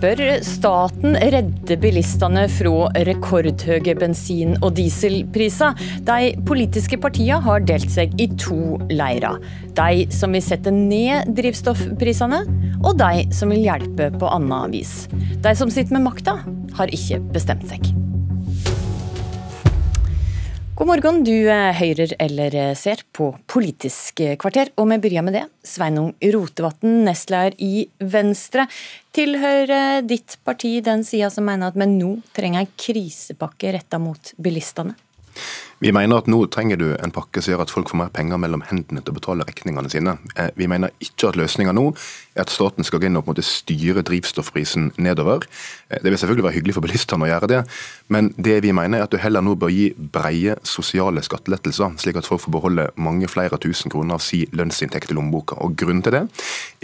Bør staten redde bilistene fra rekordhøye bensin- og dieselpriser? De politiske partiene har delt seg i to leirer. De som vil sette ned drivstoffprisene, og de som vil hjelpe på annet vis. De som sitter med makta, har ikke bestemt seg. God morgen, du høyrer hører eller eh, ser på Politisk kvarter. Og vi begynner med det. Sveinung Rotevatn, nestleder i Venstre. Tilhører ditt parti den sida som mener at vi nå trenger en krisepakke retta mot bilistene? Vi mener at nå trenger du en pakke som gjør at folk får mer penger mellom hendene til å betale regningene sine. Eh, vi mener ikke at løsninga nå er at staten skal gå inn og på en måte styre drivstoffprisen nedover. Eh, det vil selvfølgelig være hyggelig for bilistene å gjøre det, men det vi mener er at du heller nå bør gi breie sosiale skattelettelser, slik at folk får beholde mange flere tusen kroner av si lønnsinntekt i lommeboka. Og Grunnen til det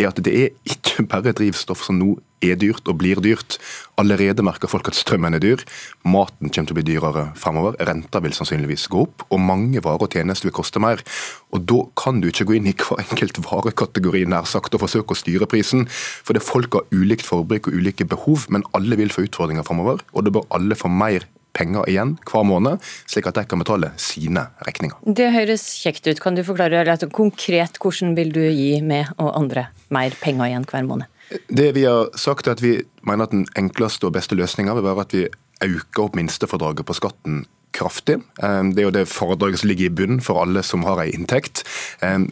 er at det er ikke bare drivstoff som nå er dyrt og blir dyrt. Allerede merker folk at strømmen er dyr. Maten kommer til å bli dyrere fremover. Renta vil sannsynligvis gå opp, og mange varer og tjenester vil koste mer. Og Da kan du ikke gå inn i hver enkelt varekategori nær sagt, og forsøke å styre prisen. For det er folk har ulikt forbruk og ulike behov, men alle vil få utfordringer fremover. Og da bør alle få mer penger igjen hver måned, slik at de kan betale sine regninger. Det høres kjekt ut. Kan du forklare litt konkret hvordan vil du gi meg og andre mer penger igjen hver måned? Det vi har sagt er at vi mener at Den enkleste og beste løsninga vil være at vi øker opp minstefradraget på skatten kraftig. Ehm, det er jo det fradraget som ligger i bunnen for alle som har ei inntekt.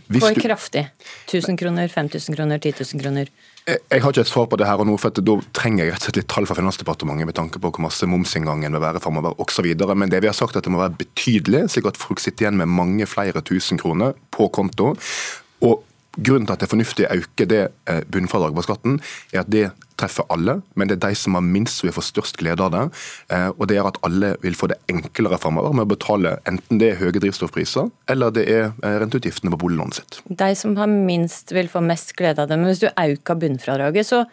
Hvis for kraftig? 1000 kroner, 5000 kroner, 10 000 kroner? Jeg har ikke et svar på det her og nå, for da trenger jeg rett og slett litt tall fra Finansdepartementet med tanke på hvor masse momsinngangen vil være framover osv. Men det vi har sagt er at det må være betydelig, slik at folk sitter igjen med mange flere tusen kroner på konto. Og Grunnen til at det er fornuftig å øke det eh, bunnfradraget på skatten, er at det treffer alle, men det er de som har minst som vil få størst glede av det. Eh, og det gjør at alle vil få det enklere framover med å betale enten det er høye drivstoffpriser eller det er eh, renteutgiftene på boliglånet sitt. De som har minst vil få mest glede av det, men hvis du øker bunnfradraget, så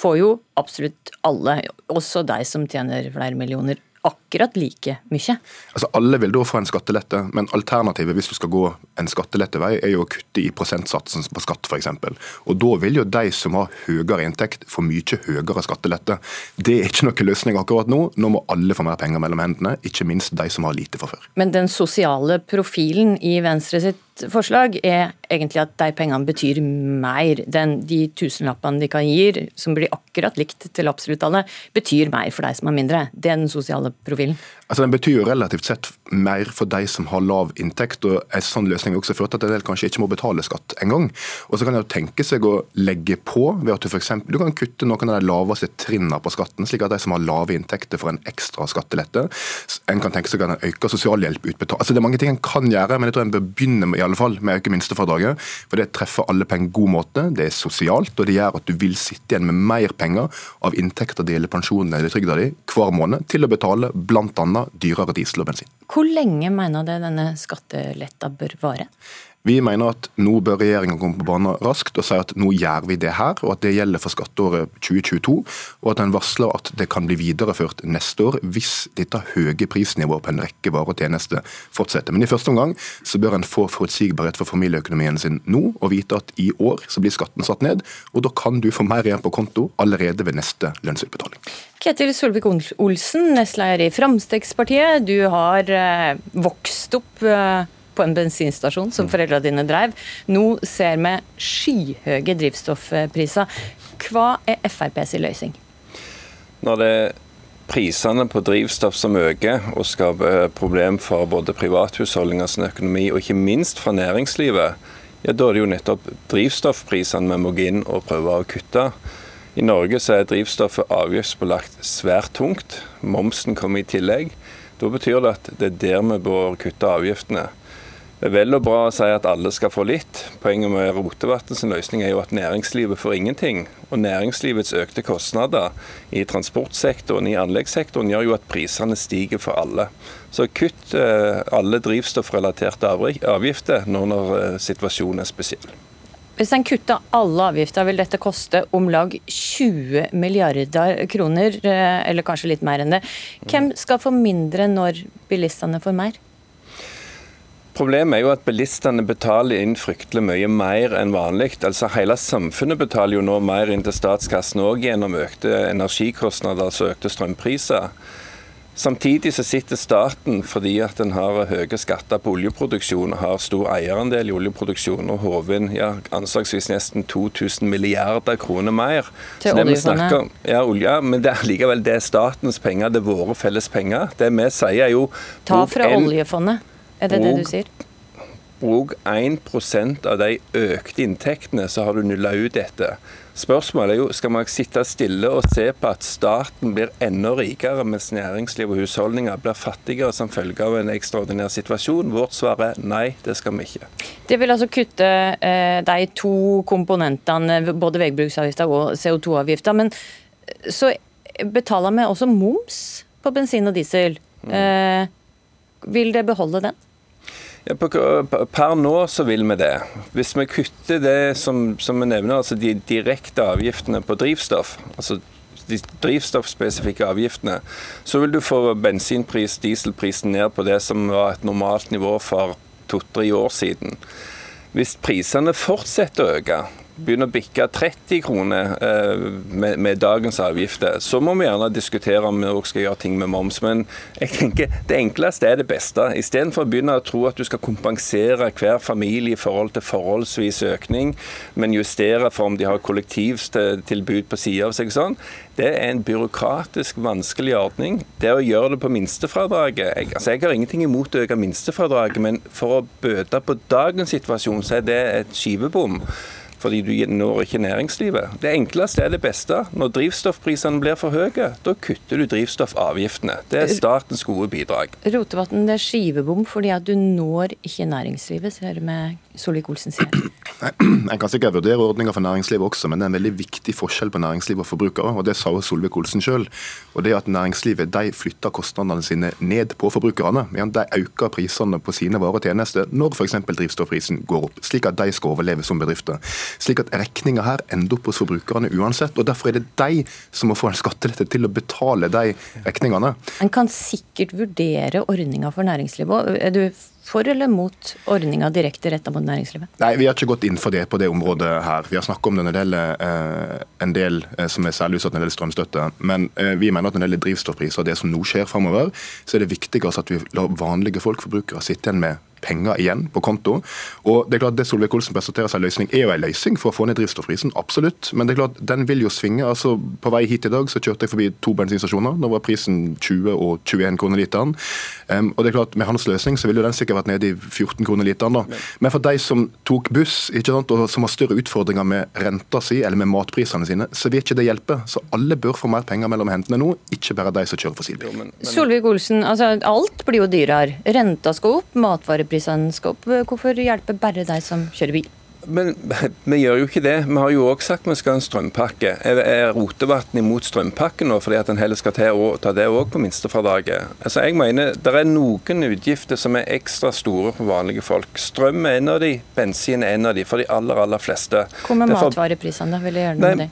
får jo absolutt alle, også de som tjener flere millioner, akkurat like mye. Altså Alle vil da få en skattelette, men alternativet hvis du skal gå en skattelettevei, er jo å kutte i prosentsatsen på skatt f.eks. Og Da vil jo de som har høyere inntekt, få mye høyere skattelette. Det er ikke noen løsning akkurat nå. Nå må alle få mer penger mellom hendene, ikke minst de som har lite fra før. Men den sosiale profilen i Venstre sitt forslag er egentlig at de pengene betyr mer. Den, de tusenlappene de kan gi, som blir akkurat likt til absolutt alle, betyr mer for de som har mindre. Det er den sosiale profilen. Altså, Den betyr jo relativt sett mer for de som har lav inntekt. og En sånn løsning vil også føre til at en del kanskje ikke må betale skatt engang. Og så kan en tenke seg å legge på ved at du f.eks. du kan kutte noen av de laveste trinnene på skatten, slik at de som har lave inntekter får en ekstra skattelette. En kan tenke seg at en øker sosialhjelp utbetalt. Altså, det er mange ting en kan gjøre, men jeg tror en bør begynne med, i alle fall, med å øke minstefradraget. For det treffer alle på en god måte. Det er sosialt, og det gjør at du vil sitte igjen med mer penger av inntekter dele pensjonen eller trygda di hver måned til å betale bl.a dyrere diesel og bensin. Hvor lenge mener du denne skatteletta bør vare? Vi mener at nå bør regjeringa komme på banen raskt og si at nå gjør vi det her, og at det gjelder for skatteåret 2022. Og at en varsler at det kan bli videreført neste år hvis dette høye prisnivået på en rekke varer og tjenester fortsetter. Men i første omgang så bør en få forutsigbarhet for familieøkonomien sin nå, og vite at i år så blir skatten satt ned. Og da kan du få mer igjen på konto allerede ved neste lønnsutbetaling. Ketil Solvik-Olsen, nestleder i Fremskrittspartiet. Du har eh, vokst opp eh, på en bensinstasjon som foreldrene dine drev. Nå ser vi skyhøye drivstoffpriser. Hva er FrPs løsning? Når det er prisene på drivstoff som øker og skaper problem for både privathusholdningenes økonomi og ikke minst for næringslivet, ja, da er det jo nettopp drivstoffprisene vi må gå inn og prøve å kutte. I Norge så er drivstoffet avgiftsbelagt svært tungt. Momsen kommer i tillegg. Da betyr det at det er der vi bør kutte avgiftene. Det er vel og bra å si at alle skal få litt. Poenget med Rotevatn sin løsning er jo at næringslivet får ingenting. Og næringslivets økte kostnader i transportsektoren, i anleggssektoren, gjør jo at prisene stiger for alle. Så kutt eh, alle drivstoffrelaterte avgifter nå når eh, situasjonen er spesiell. Hvis en kutter alle avgifter, vil dette koste om lag 20 milliarder kroner, eh, eller kanskje litt mer enn det. Hvem skal få mindre når bilistene får mer? Problemet er jo at bilistene betaler inn fryktelig mye mer enn vanlig. Altså Hele samfunnet betaler jo nå mer inn til statskassen òg gjennom økte energikostnader, altså økte strømpriser. Samtidig så sitter staten fordi at den har høye skatter på oljeproduksjon og har stor eierandel i oljeproduksjon og håver inn ja, anslagsvis nesten 2000 milliarder kroner mer. Til oljefondet? Ja, olje, men det er likevel det er statens penger, det er våre felles penger. Det vi sier er jo Ta fra oljefondet, er det det du sier? Bruk 1 av de økte inntektene, så har du nulla ut dette. Spørsmålet er jo, skal man sitte stille og se på at staten blir enda rikere, mens næringsliv og husholdninger blir fattigere som følge av en ekstraordinær situasjon? Vårt svar er nei, det skal vi ikke. Det vil altså kutte eh, de to komponentene, både veibruksavgifta og CO2-avgifta. Men eh, så betaler vi også moms på bensin og diesel. Mm. Eh, vil det beholde den? Ja, per nå så vil vi det. Hvis vi kutter det som, som vi nevner, altså de direkte avgiftene på drivstoff, altså de drivstoffspesifikke avgiftene, så vil du få bensinpris, dieselprisen ned på det som var et normalt nivå for to-tre år siden. Hvis prisene fortsetter å øke, begynner å bikke 30 kroner eh, med, med, dagens avgifter, så må vi gjerne diskutere om vi også skal gjøre ting med moms. Men jeg tenker det enkleste er det beste. Istedenfor å begynne å tro at du skal kompensere hver familie i forhold til forholdsvis økning, men justere for om de har kollektivtilbud på sida av seg sånn. Det er en byråkratisk vanskelig ordning. Det å gjøre det på minstefradraget jeg, altså jeg har ingenting imot å øke minstefradraget, men for å bøte på dagens situasjon, så er det et skivebom fordi du når ikke næringslivet. Det enkleste er det beste. Når drivstoffprisene blir for høye, da kutter du drivstoffavgiftene. Det er statens gode bidrag. Rotevatn, det er skivebom fordi at du når ikke næringslivet, ser vi Solvik-Olsen sier. En kan sikkert vurdere ordninger for næringslivet også, men det er en veldig viktig forskjell på næringsliv og forbrukere. og Det sa Solvik-Olsen sjøl. At næringslivet de flytter kostnadene sine ned på forbrukerne. De øker prisene på sine varer og tjenester når f.eks. drivstoffprisen går opp, slik at de skal overleve som bedrifter. Slik at regninga her ender opp hos forbrukerne uansett. og Derfor er det de som må få en skattelette til å betale de regningene. En kan sikkert vurdere ordninga for næringslivet. Du for eller mot ordninga direkte retta mot næringslivet? Nei, Vi har ikke gått inn for det på det området her. Vi har snakket om det når det gjelder eh, en del eh, som er særlig utsatt når det gjelder strømstøtte. Men eh, vi mener at når det gjelder drivstoffpriser og det som nå skjer framover, så er det viktigst at vi lar vanlige folk, forbrukere, sitte igjen med penger igjen på konto. Og Det er klart det Solvik-Olsen presenterer seg løsning, er jo en løsning for å få ned drivstoffprisen, absolutt. Men det er klart den vil jo svinge. altså På vei hit i dag så kjørte jeg forbi to bensinstasjoner. Da var prisen 20 og 21 kroner literen. Um, og det er klart Med hans løsning så ville den sikkert vært nede i 14 kroner literen. da. Men for de som tok buss ikke sant, og som har større utfordringer med renta si eller med matprisene sine, så vil ikke det hjelpe. Så alle bør få mer penger mellom hendene nå, ikke bare de som kjører fossilbil. Solvik-Olsen, altså alt blir jo dyrere. Renta skal opp, matvarepriser opp. Hvorfor hjelper bare de som kjører bil? Men vi gjør jo ikke det. Vi har jo òg sagt vi skal ha en strømpakke. Er Rotevatn imot strømpakken nå fordi at en heller skal ta det òg på minstefradraget? Altså jeg mener Det er noen utgifter som er ekstra store for vanlige folk. Strøm er en av de, bensin er en av de, for de aller aller fleste. Hvor med matvareprisene, da? Vil jeg gjøre noe med det?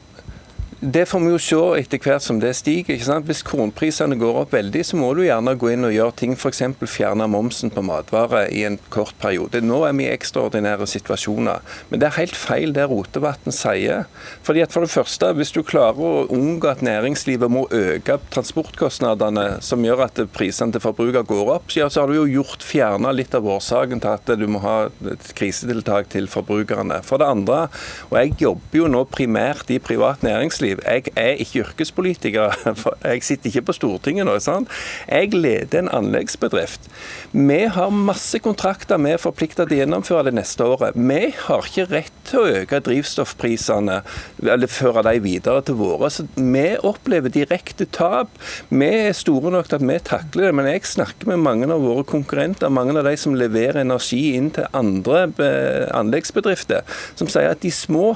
Det får vi jo se etter hvert som det stiger. ikke sant? Hvis kornprisene går opp veldig, så må du gjerne gå inn og gjøre ting, f.eks. fjerne momsen på matvarer i en kort periode. Nå er vi i ekstraordinære situasjoner. Men det er helt feil det Rotevatn sier. Fordi at for det første, Hvis du klarer å unngå at næringslivet må øke transportkostnadene, som gjør at prisene til forbruker går opp, så har du jo gjort fjerna litt av årsaken til at du må ha et krisetiltak til forbrukerne. For det andre, og jeg jobber jo nå primært i privat næringsliv, næringsliv. Jeg er ikke yrkespolitiker, jeg sitter ikke på Stortinget nå. Sant? Jeg leder en anleggsbedrift. Vi har masse kontrakter vi er forplikta til å gjennomføre det neste året. Vi har ikke rett til å øke drivstoffprisene eller føre de videre til våre. Så vi opplever direkte tap. Vi er store nok til at vi takler det, men jeg snakker med mange av våre konkurrenter, mange av de som leverer energi inn til andre eh, anleggsbedrifter, som sier at de små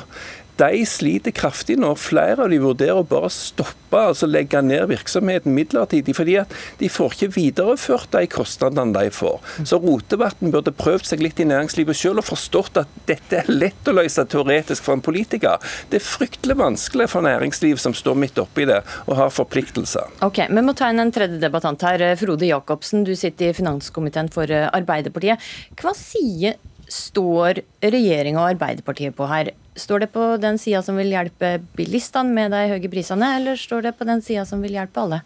de sliter kraftig nå. Flere av de vurderer å bare stoppe, altså legge ned virksomheten midlertidig. fordi at de får ikke videreført de kostnadene de får. Så Rotevatn burde prøvd seg litt i næringslivet selv og forstått at dette er lett å løse teoretisk for en politiker. Det er fryktelig vanskelig for næringsliv som står midt oppi det og har forpliktelser. Ok, Vi må ta inn en tredje debattant her. Frode Jacobsen, du sitter i finanskomiteen for Arbeiderpartiet. Hva sier står regjeringa og Arbeiderpartiet på her? Står det på den sida som vil hjelpe bilistene med de høye prisene, eller står det på den sida som vil hjelpe alle?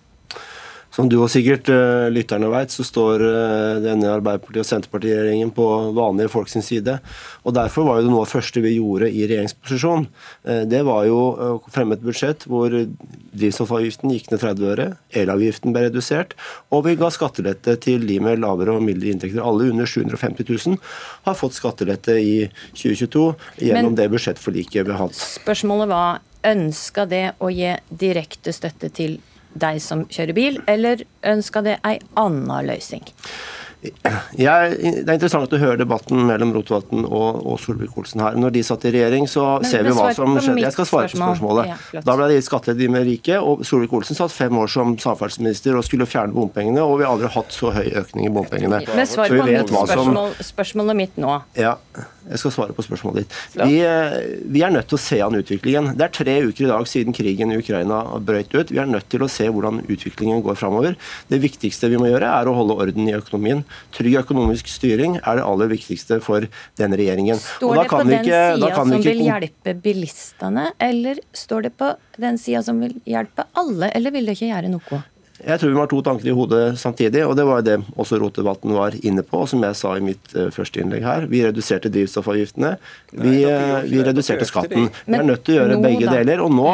Som du og sikkert uh, lytterne vet, så står uh, denne Arbeiderpartiet- og Senterpartiregjeringen på vanlige folk sin side. og Derfor var jo det noe av det første vi gjorde i regjeringsposisjon. Uh, det var jo å fremme et budsjett hvor drivstoffavgiften gikk ned 30 øre, elavgiften ble redusert, og vi ga skattelette til de med lavere og mildere inntekter. Alle under 750 000 har fått skattelette i 2022 gjennom Men, det budsjettforliket vi har hatt. Spørsmålet var ønska det å gi direkte støtte til de som kjører bil, eller ønsker det ei anna løsning? Jeg, det er interessant å høre debatten mellom Rotevatn og, og Solvik-Olsen her. Når de satt i regjering, så men, ser vi hva som skjedde. Jeg skal svare på spørsmålet. Ja, da ble det gitt skattelette med rike, og Solvik-Olsen satt fem år som samferdselsminister og skulle fjerne bompengene, og vi har aldri hatt så høy økning i bompengene. Men svar på mitt spørsmål, spørsmålet mitt nå. Ja, jeg skal svare på spørsmålet ditt. Vi, eh, vi, er nødt til å se an utviklingen. Det er tre uker i dag siden krigen i Ukraina brøt ut. Vi er nødt til å se hvordan utviklingen går framover. Det viktigste vi må gjøre, er å holde orden i økonomien. Trygg økonomisk styring er det aller viktigste for denne regjeringen. Står det på den sida som ikke... vil hjelpe bilistene, eller står det på den sida som vil hjelpe alle, eller vil det ikke gjøre noe? Jeg tror vi må ha to tanker i hodet samtidig, og det var det også Rotevatn var inne på, og som jeg sa i mitt uh, første innlegg her. Vi reduserte drivstoffavgiftene, vi, uh, vi reduserte skatten. Vi er nødt til å gjøre begge deler. og nå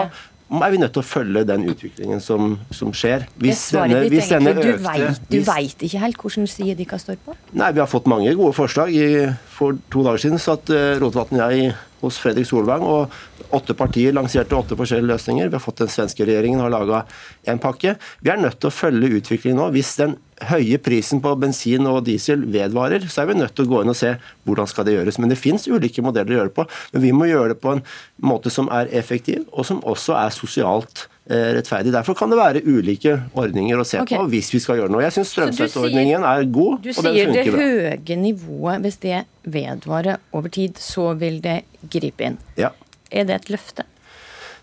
er vi nødt til å følge den utviklingen som, som skjer. Hvis denne, hvis denne økte, du veit ikke helt hvilken side de kan stå på? Nei, Vi har fått mange gode forslag. I, for to dager siden satt uh, Rotevatn og jeg hos Fredrik Solvang, og åtte partier lanserte åtte forskjellige løsninger. Vi har fått Den svenske regjeringen har laga en pakke. Vi er nødt til å følge utviklingen nå. Hvis den høye prisen på bensin og diesel vedvarer, så er vi nødt til å gå inn og se hvordan skal det gjøres. Men det fins ulike modeller å gjøre det på. Men vi må gjøre det på en måte som er effektiv, og som også er sosialt rettferdig. Derfor kan det være ulike ordninger å se okay. på hvis vi skal gjøre noe. Jeg syns strømstøtteordningen er god, og den. Du sier det høye nivået, hvis det vedvarer over tid, så vil det gripe inn. Ja. Er det et løfte?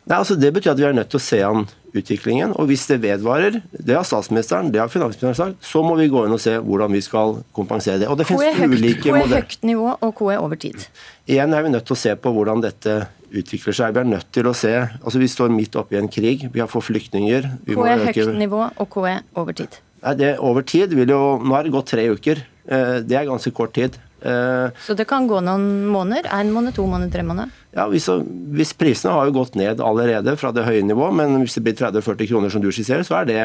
Nei, altså Det betyr at vi er nødt til å se an utviklingen. Og hvis det vedvarer, det har statsministeren, det har finansministeren sagt, så må vi gå inn og se hvordan vi skal kompensere det. Og det finnes høyt, ulike modeller. Hvor er høyt nivå, og hvor er over tid? Igjen er vi nødt til å se på hvordan dette utvikler seg. Vi er nødt til å se altså Vi står midt oppe i en krig, vi har fått flyktninger. Hvor er høyt nivå, og hvor er over tid? Nei, det Over tid vil jo Nå har det gått tre uker. Eh, det er ganske kort tid. Eh, så det kan gå noen måneder? Én måned, to måneder, tre måneder? Ja, hvis, hvis, Prisene har jo gått ned allerede fra det høye nivået, men hvis det blir 30-40 kroner som du skisserer, så er det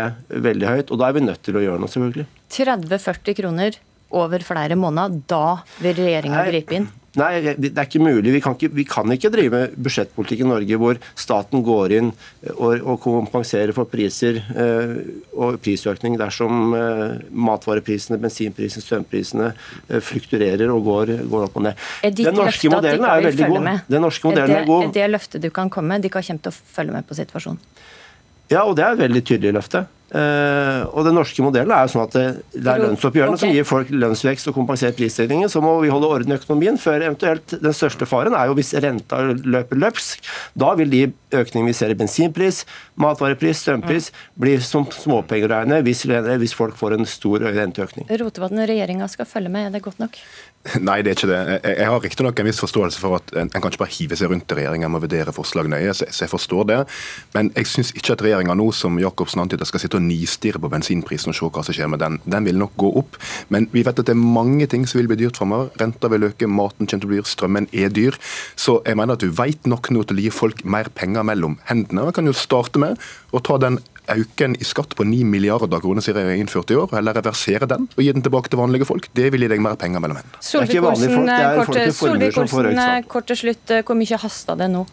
veldig høyt. Og da er vi nødt til å gjøre noe, selvfølgelig. 30-40 kroner over flere måneder, da vil regjeringa gripe inn? Nei, det er ikke mulig. Vi kan ikke, vi kan ikke drive budsjettpolitikk i Norge hvor staten går inn og, og kompenserer for priser eh, og prisøkning dersom eh, matvareprisene, bensinprisene, strømprisene eh, flukturerer og går, går, opp og ned. Den norske modellen er veldig god. Den norske modellen er, det, er god. Er det løftet du kan komme med? De kan komme til å følge med på situasjonen? Ja, og det er et veldig tydelig løfte. Uh, og Den norske modellen er jo sånn at det, det er lønnsoppgjørene okay. som gir folk lønnsvekst og kompenserer prisstigningen. Så må vi holde orden i økonomien før eventuelt Den største faren er jo hvis renta løper løpsk. Da vil de økningene vi ser i bensinpris, matvarepris, strømpris, mm. bli som småpenger å regne hvis, hvis, folk får en stor renteøkning. Rotevatn, regjeringa skal følge med, er det godt nok? Nei, det er ikke det. Jeg har riktignok en viss forståelse for at en, kan ikke bare hive seg rundt i regjeringa med å vurdere forslag nøye, så jeg forstår det. Men jeg syns ikke at regjeringa nå, som Jacobsen antyder, skal sitte og nistirre på bensinprisen og se hva som skjer med den. Den vil nok gå opp. Men vi vet at det er mange ting som vil bli dyrt framover. Renta vil øke, maten kommer til å bli dyr, strømmen er dyr. Så jeg mener at du veit nok nå til å gi folk mer penger mellom hendene. Man kan jo starte med å ta den øken i skatt på 9 milliarder kroner jeg har innført i år, eller reversere den og gi den tilbake til vanlige folk. Det vil gi deg mer penger mellom hendene. Solvik-Olsen, kort til slutt, hvor mye hasta det nå?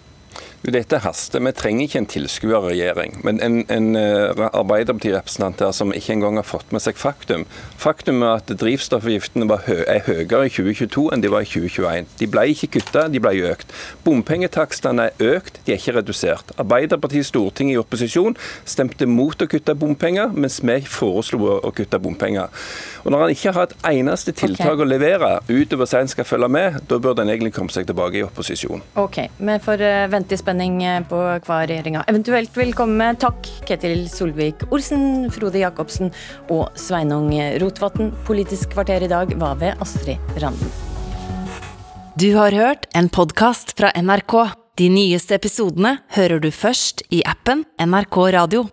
Jo, dette haster. Vi trenger ikke en tilskuerregjering. Men en, en uh, Arbeiderparti-representant her som ikke engang har fått med seg faktum. Faktum er at drivstoffavgiftene hø er høyere i 2022 enn de var i 2021. De ble ikke kutta, de ble økt. Bompengetakstene er økt, de er ikke redusert. Arbeiderpartiet i Stortinget i opposisjon stemte mot å kutte bompenger, mens vi foreslo å kutte bompenger. Og Når han ikke har et eneste tiltak okay. å levere utover at en skal følge med, da burde en egentlig komme seg tilbake i opposisjon. Ok, Vi får uh, vente i spenning eh, på hva regjeringa eventuelt vil komme med. Takk, Ketil Solvik-Olsen, Frode Jacobsen og Sveinung Rotevatn. Politisk kvarter i dag var ved Astrid Randen. Du har hørt en podkast fra NRK. De nyeste episodene hører du først i appen NRK Radio.